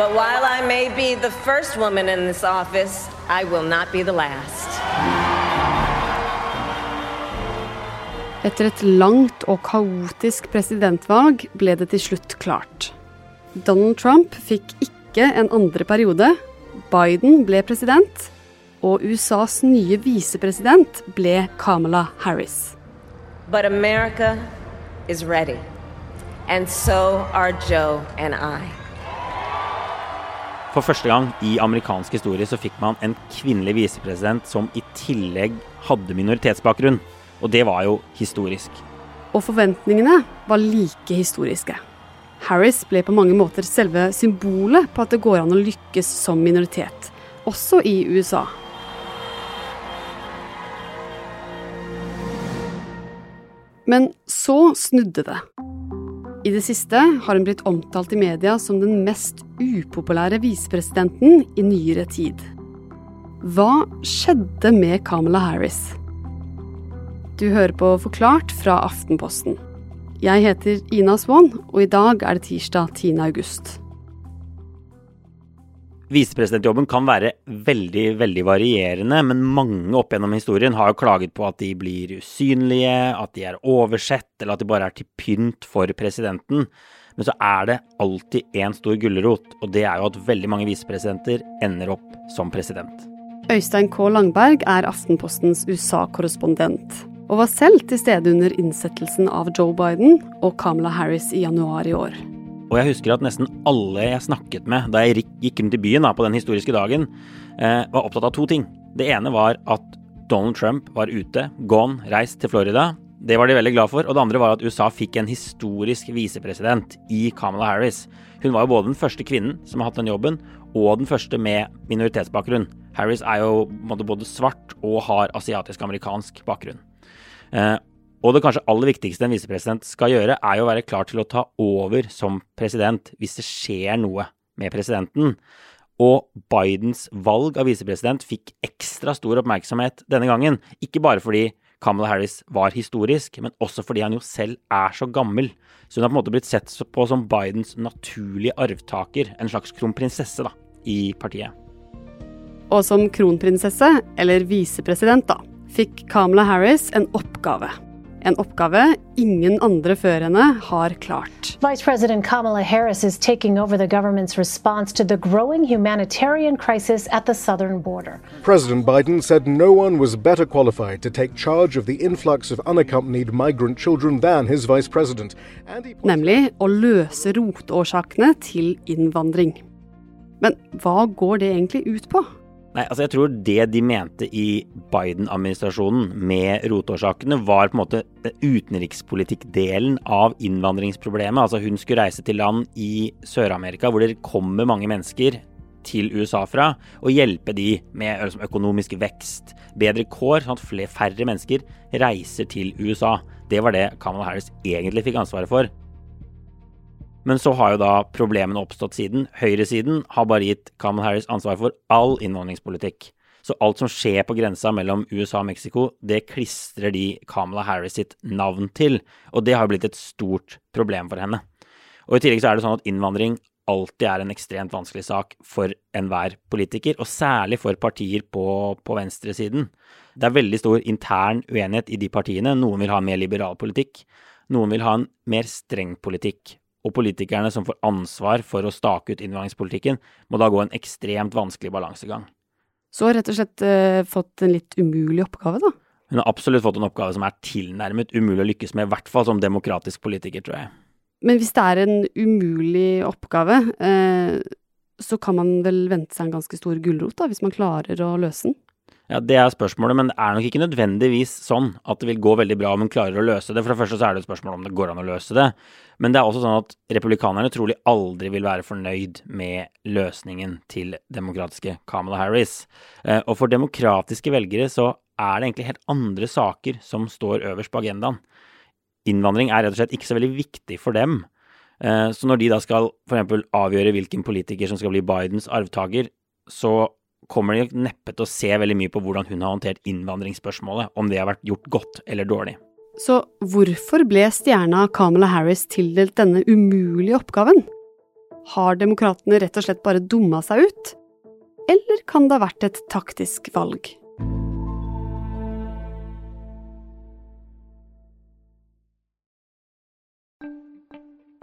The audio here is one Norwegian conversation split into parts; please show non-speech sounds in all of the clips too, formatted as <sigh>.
But while I may be the first woman in this office, I will not be the last. Etter et langt og kaotisk presidentvalg ble det til slutt klart. Donald Trump fikk ikke en andre periode. Biden ble president. Og USAs nye visepresident ble Kamala Harris. But America is ready. And so are Joe and I. For første gang i amerikansk historie så fikk man en kvinnelig visepresident som i tillegg hadde minoritetsbakgrunn. Og det var jo historisk. Og forventningene var like historiske. Harris ble på mange måter selve symbolet på at det går an å lykkes som minoritet, også i USA. Men så snudde det. I det siste har hun blitt omtalt i media som den mest upopulære visepresidenten i nyere tid. Hva skjedde med Kamala Harris? Du hører på Forklart fra Aftenposten. Jeg heter Ina Swann, og i dag er det tirsdag 10. august. Visepresidentjobben kan være veldig veldig varierende, men mange opp gjennom historien har jo klaget på at de blir usynlige, at de er oversett, eller at de bare er til pynt for presidenten. Men så er det alltid én stor gulrot, og det er jo at veldig mange visepresidenter ender opp som president. Øystein K. Langberg er Aftenpostens USA-korrespondent og var selv til stede under innsettelsen av Joe Biden og Kamala Harris i januar i år. Og jeg husker at nesten alle jeg snakket med da jeg gikk rundt i byen da, på den historiske dagen, eh, var opptatt av to ting. Det ene var at Donald Trump var ute, gone, reist til Florida. Det var de veldig glad for. Og det andre var at USA fikk en historisk visepresident i Kamala Harris. Hun var jo både den første kvinnen som har hatt den jobben, og den første med minoritetsbakgrunn. Harris er jo både svart og har asiatisk-amerikansk bakgrunn. Eh, og det kanskje aller viktigste en visepresident skal gjøre, er jo å være klar til å ta over som president hvis det skjer noe med presidenten. Og Bidens valg av visepresident fikk ekstra stor oppmerksomhet denne gangen. Ikke bare fordi Kamala Harris var historisk, men også fordi han jo selv er så gammel. Så hun har på en måte blitt sett på som Bidens naturlige arvtaker, en slags kronprinsesse da, i partiet. Og som kronprinsesse, eller visepresident, da, fikk Kamala Harris en oppgave. En oppgave ingen andre før henne har klart. Vice President Kamala Harris is taking over the government's response to the growing humanitarian crisis at the southern border. President Biden said no one was better qualified to take charge of the influx of unaccompanied migrant children than his vice president. Nemlig å løse rotårsakene til innvandring. Men hva går det egentlig ut på? Nei, altså jeg tror det de mente i Biden-administrasjonen med rotårsakene, var på en måte utenrikspolitikkdelen av innvandringsproblemet. Altså hun skulle reise til land i Sør-Amerika hvor det kommer mange mennesker til USA fra, og hjelpe de med liksom, økonomisk vekst, bedre kår, sånn at færre mennesker reiser til USA. Det var det Kamala Harris egentlig fikk ansvaret for. Men så har jo da problemene oppstått siden. Høyresiden har bare gitt Kamala Harris ansvar for all innvandringspolitikk. Så alt som skjer på grensa mellom USA og Mexico, det klistrer de Kamala Harris sitt navn til. Og det har blitt et stort problem for henne. Og i tillegg så er det sånn at innvandring alltid er en ekstremt vanskelig sak for enhver politiker, og særlig for partier på, på venstresiden. Det er veldig stor intern uenighet i de partiene. Noen vil ha mer liberal politikk. Noen vil ha en mer streng politikk og politikerne som får ansvar for å stake ut innvandringspolitikken, må da gå en ekstremt vanskelig balansegang. Så har rett og slett uh, fått en litt umulig oppgave, da? Hun har absolutt fått en oppgave som er tilnærmet umulig å lykkes med, i hvert fall som demokratisk politiker, tror jeg. Men hvis det er en umulig oppgave, uh, så kan man vel vente seg en ganske stor gulrot, da, hvis man klarer å løse den? Ja, Det er spørsmålet, men det er nok ikke nødvendigvis sånn at det vil gå veldig bra om hun klarer å løse det. For det første så er det et spørsmål om det går an å løse det. Men det er også sånn at republikanerne trolig aldri vil være fornøyd med løsningen til demokratiske Kamala Harris. Eh, og for demokratiske velgere så er det egentlig helt andre saker som står øverst på agendaen. Innvandring er rett og slett ikke så veldig viktig for dem. Eh, så når de da skal f.eks. avgjøre hvilken politiker som skal bli Bidens arvtaker, så kommer de neppe til å se veldig mye på hvordan hun har håndtert innvandringsspørsmålet, om det har vært gjort godt eller dårlig. Så hvorfor ble stjerna Kamala Harris tildelt denne umulige oppgaven? Har demokratene rett og slett bare dumma seg ut? Eller kan det ha vært et taktisk valg?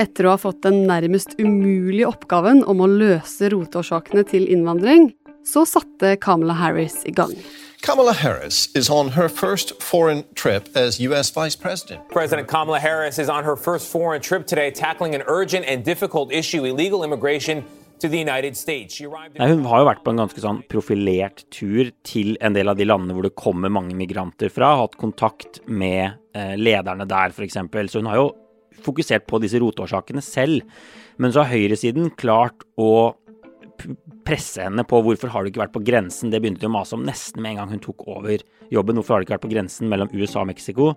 Etter å ha fått den nærmest umulige oppgaven om å løse roteårsakene til innvandring, så satte Kamala Harris i gang. Kamala Harris is on her first foreign trip as U.S. Vice President. President Kamala Harris is on her first foreign trip today, tackling an urgent and difficult issue illegal immigration to the United States. Nei, hun har jo vært på en ganske sånn profilert tur til en del av de landene hvor det kommer mange migranter fra. Hatt kontakt med eh, lederne der, f.eks. Så hun har jo fokusert på disse rotårsakene selv. Men så har høyresiden klart å presse henne på hvorfor har du ikke vært på grensen. Det begynte de å mase om nesten med en gang hun tok over jobben. Hvorfor har du ikke vært på grensen mellom USA og Mexico?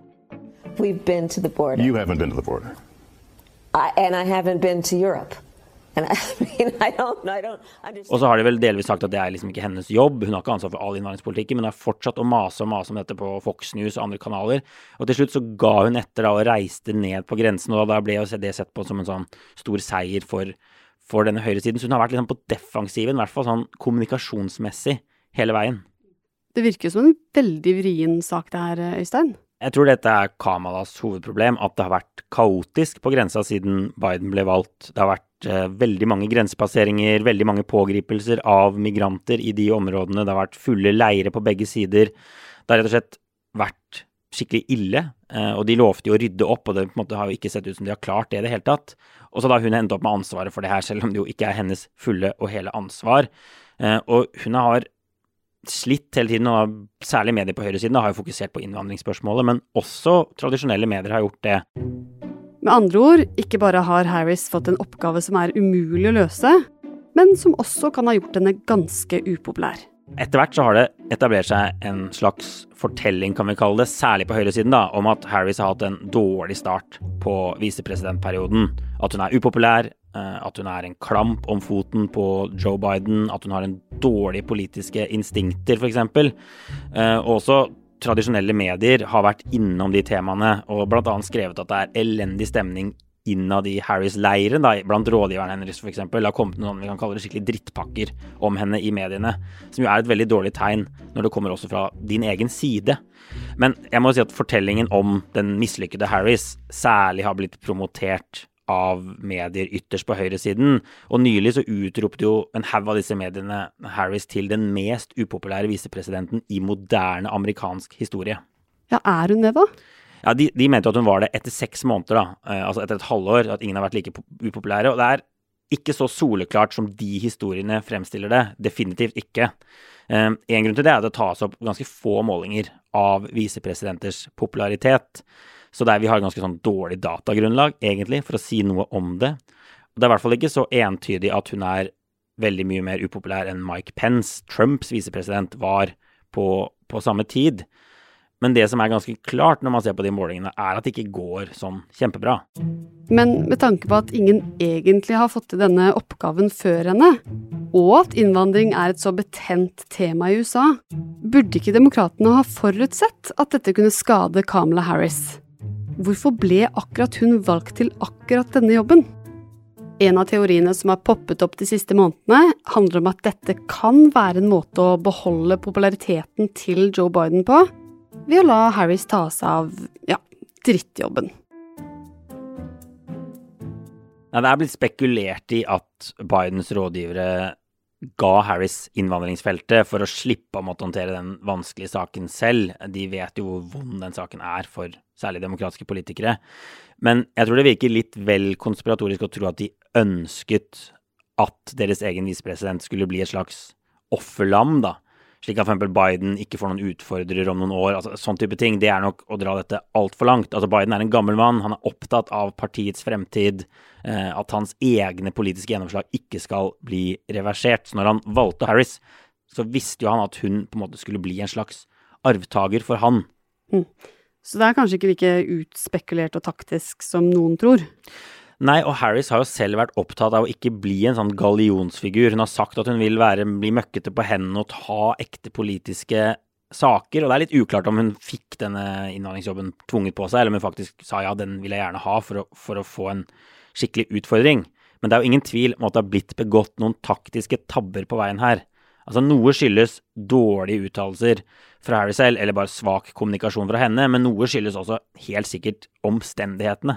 We've been to the border. You haven't been to the border. I, and I haven't been to Europe. <laughs> I, mean, I don't, don't. Og så har de vel delvis sagt at det er liksom ikke hennes jobb. Hun har ikke ansvar for all innvandringspolitikken, men har fortsatt å mase og mase om dette på Fox News og andre kanaler. Og til slutt så ga hun etter da og reiste ned på grensen, og da ble det sett på som en sånn stor seier for for denne høyresiden. Så hun har vært liksom på defensiven, i hvert fall sånn kommunikasjonsmessig, hele veien. Det virker som en veldig vrien sak det her, Øystein? Jeg tror dette er Kamalas hovedproblem, at det har vært kaotisk på grensa siden Biden ble valgt. Det har vært eh, veldig mange grensepasseringer, veldig mange pågripelser av migranter i de områdene. Det har vært fulle leirer på begge sider. Det har rett og slett vært skikkelig ille, eh, og de lovte jo å rydde opp, og det måte har jo ikke sett ut som de har klart det i det hele tatt. Og så da hun endt opp med ansvaret for det her, selv om det jo ikke er hennes fulle og hele ansvar. Eh, og hun har slitt hele tiden, og særlig medier på høyresiden har jo fokusert på innvandringsspørsmålet, men også tradisjonelle medier har gjort det. Med andre ord, ikke bare har Harris fått en oppgave som er umulig å løse, men som også kan ha gjort henne ganske upopulær. Etter hvert så har det etablert seg en slags fortelling, kan vi kalle det, særlig på høyresiden, da, om at Harris har hatt en dårlig start på visepresidentperioden. At hun er upopulær, eh, at hun er en klamp om foten på Joe Biden, at hun har en dårlige politiske instinkter, f.eks. Eh, og også tradisjonelle medier har vært innom de temaene, og bl.a. skrevet at det er elendig stemning innad i Harris-leiren, blant rådgiverne hennes f.eks. Har kommet noen vi kan kalle det skikkelig drittpakker om henne i mediene. Som jo er et veldig dårlig tegn når det kommer også fra din egen side. Men jeg må si at fortellingen om den mislykkede Harris særlig har blitt promotert av medier ytterst på høyresiden. Og nylig så utropte jo en haug av disse mediene Harris til den mest upopulære visepresidenten i moderne amerikansk historie. Ja, er hun det, da? Ja, de, de mente at hun var det etter seks måneder, da. Eh, altså etter et halvår. At ingen har vært like upopulære. Og det er ikke så soleklart som de historiene fremstiller det. Definitivt ikke. Eh, en grunn til det er at det tas opp ganske få målinger av visepresidenters popularitet. Så der vi har ganske sånn dårlig datagrunnlag, egentlig, for å si noe om det. Og det er i hvert fall ikke så entydig at hun er veldig mye mer upopulær enn Mike Pence, Trumps visepresident, var på, på samme tid. Men det som er ganske klart når man ser på de målingene, er at det ikke går sånn kjempebra. Men med tanke på at ingen egentlig har fått til denne oppgaven før henne, og at innvandring er et så betent tema i USA, burde ikke demokratene ha forutsett at dette kunne skade Kamala Harris? Hvorfor ble akkurat hun valgt til akkurat denne jobben? En av teoriene som har poppet opp de siste månedene, handler om at dette kan være en måte å beholde populariteten til Joe Biden på, ved å la Harris ta seg av ja, drittjobben. Ja, det er blitt spekulert i at Bidens rådgivere ga Harris innvandringsfeltet for å slippe å måtte håndtere den vanskelige saken selv. De vet jo hvor vond den saken er for særlig demokratiske politikere. Men jeg tror det virker litt vel konspiratorisk å tro at de ønsket at deres egen visepresident skulle bli et slags offerlam, da slik at f.eks. Biden ikke får noen utfordrer om noen år. altså Sånn type ting. Det er nok å dra dette altfor langt. Altså Biden er en gammel mann. Han er opptatt av partiets fremtid. Eh, at hans egne politiske gjennomslag ikke skal bli reversert. Så når han valgte Harris, så visste jo han at hun på en måte skulle bli en slags arvtaker for han. Mm. Så det er kanskje ikke like utspekulert og taktisk som noen tror? Nei, og Harris har jo selv vært opptatt av å ikke bli en sånn gallionsfigur. Hun har sagt at hun vil være, bli møkkete på hendene og ta ekte politiske saker. Og det er litt uklart om hun fikk denne innvandringsjobben tvunget på seg, eller om hun faktisk sa ja, den vil jeg gjerne ha for å, for å få en skikkelig utfordring. Men det er jo ingen tvil om at det har blitt begått noen taktiske tabber på veien her. Altså Noe skyldes dårlige uttalelser fra Harry selv, eller bare svak kommunikasjon fra henne, men noe skyldes også helt sikkert omstendighetene.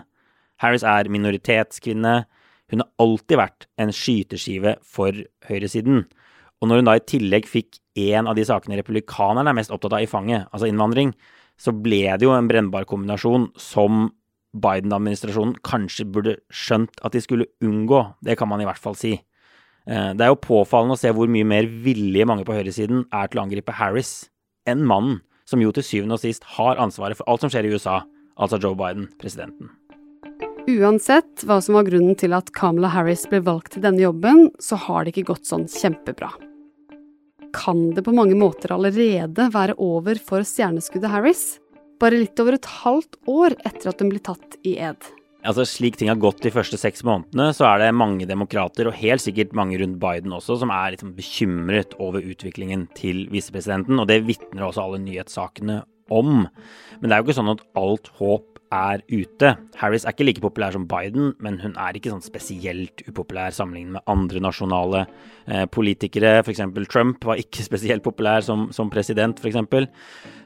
Harris er minoritetskvinne. Hun har alltid vært en skyteskive for høyresiden. Og når hun da i tillegg fikk en av de sakene republikanerne er mest opptatt av i fanget, altså innvandring, så ble det jo en brennbar kombinasjon som Biden-administrasjonen kanskje burde skjønt at de skulle unngå. Det kan man i hvert fall si. Eh, det er jo påfallende å se hvor mye mer villige mange på høyresiden er til å angripe Harris enn mannen som jo til syvende og sist har ansvaret for alt som skjer i USA, altså Joe Biden, presidenten. Uansett hva som var grunnen til at Kamala Harris ble valgt til denne jobben, så har det ikke gått sånn kjempebra. Kan det på mange måter allerede være over for stjerneskuddet Harris? Bare litt over et halvt år etter at hun ble tatt i ed. Altså Slik ting har gått de første seks månedene, så er det mange demokrater, og helt sikkert mange rundt Biden også, som er liksom bekymret over utviklingen til visepresidenten. Og det vitner også alle nyhetssakene om. Men det er jo ikke sånn at alt håp er ute. Harris er ikke like populær som Biden, men hun er ikke sånn spesielt upopulær sammenlignet med andre nasjonale eh, politikere. F.eks. Trump var ikke <laughs> spesielt populær som, som president, f.eks.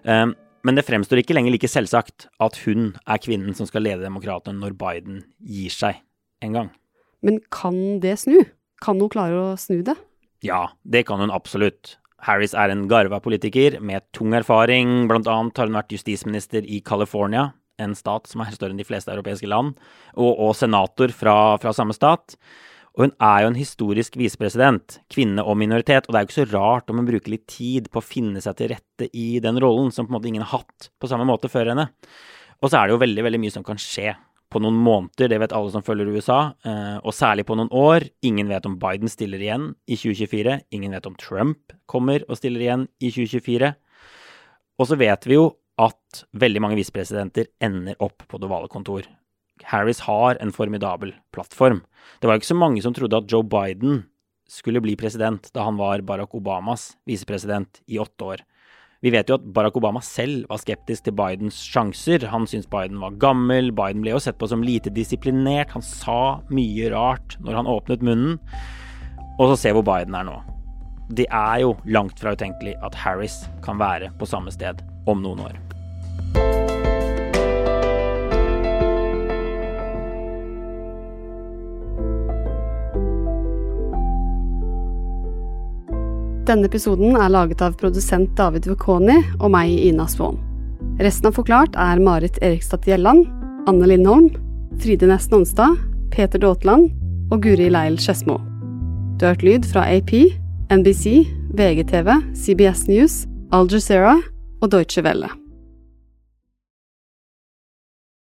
Um, men det fremstår ikke lenger like selvsagt at hun er kvinnen som skal lede demokratene når Biden gir seg en gang. Men kan det snu? Kan hun klare å snu det? Ja, det kan hun absolutt. Harris er en garva politiker med tung erfaring. Blant annet har hun vært justisminister i California, en stat som er større enn de fleste europeiske land, og, og senator fra, fra samme stat. Og hun er jo en historisk visepresident, kvinne og minoritet, og det er jo ikke så rart om hun bruker litt tid på å finne seg til rette i den rollen, som på en måte ingen har hatt på samme måte før henne. Og så er det jo veldig, veldig mye som kan skje på noen måneder, det vet alle som følger USA, eh, og særlig på noen år. Ingen vet om Biden stiller igjen i 2024, ingen vet om Trump kommer og stiller igjen i 2024. Og så vet vi jo at veldig mange visepresidenter ender opp på det ovale kontor. Harris har en formidabel plattform. Det var ikke så mange som trodde at Joe Biden skulle bli president da han var Barack Obamas visepresident i åtte år. Vi vet jo at Barack Obama selv var skeptisk til Bidens sjanser. Han syntes Biden var gammel, Biden ble jo sett på som lite disiplinert. Han sa mye rart når han åpnet munnen. Og så se hvor Biden er nå. Det er jo langt fra utenkelig at Harris kan være på samme sted om noen år. Denne episoden er laget av produsent David Vekoni og meg, Ina Svaan. Resten av Forklart er Marit Erikstad Gjelland, Anne Lindholm, Fride Nesten Onsdag, Peter Daatland og Guri Leil Skedsmo. Du har hørt lyd fra AP, NBC, VGTV, CBS News, Al Jazeera og Deutsche Welle.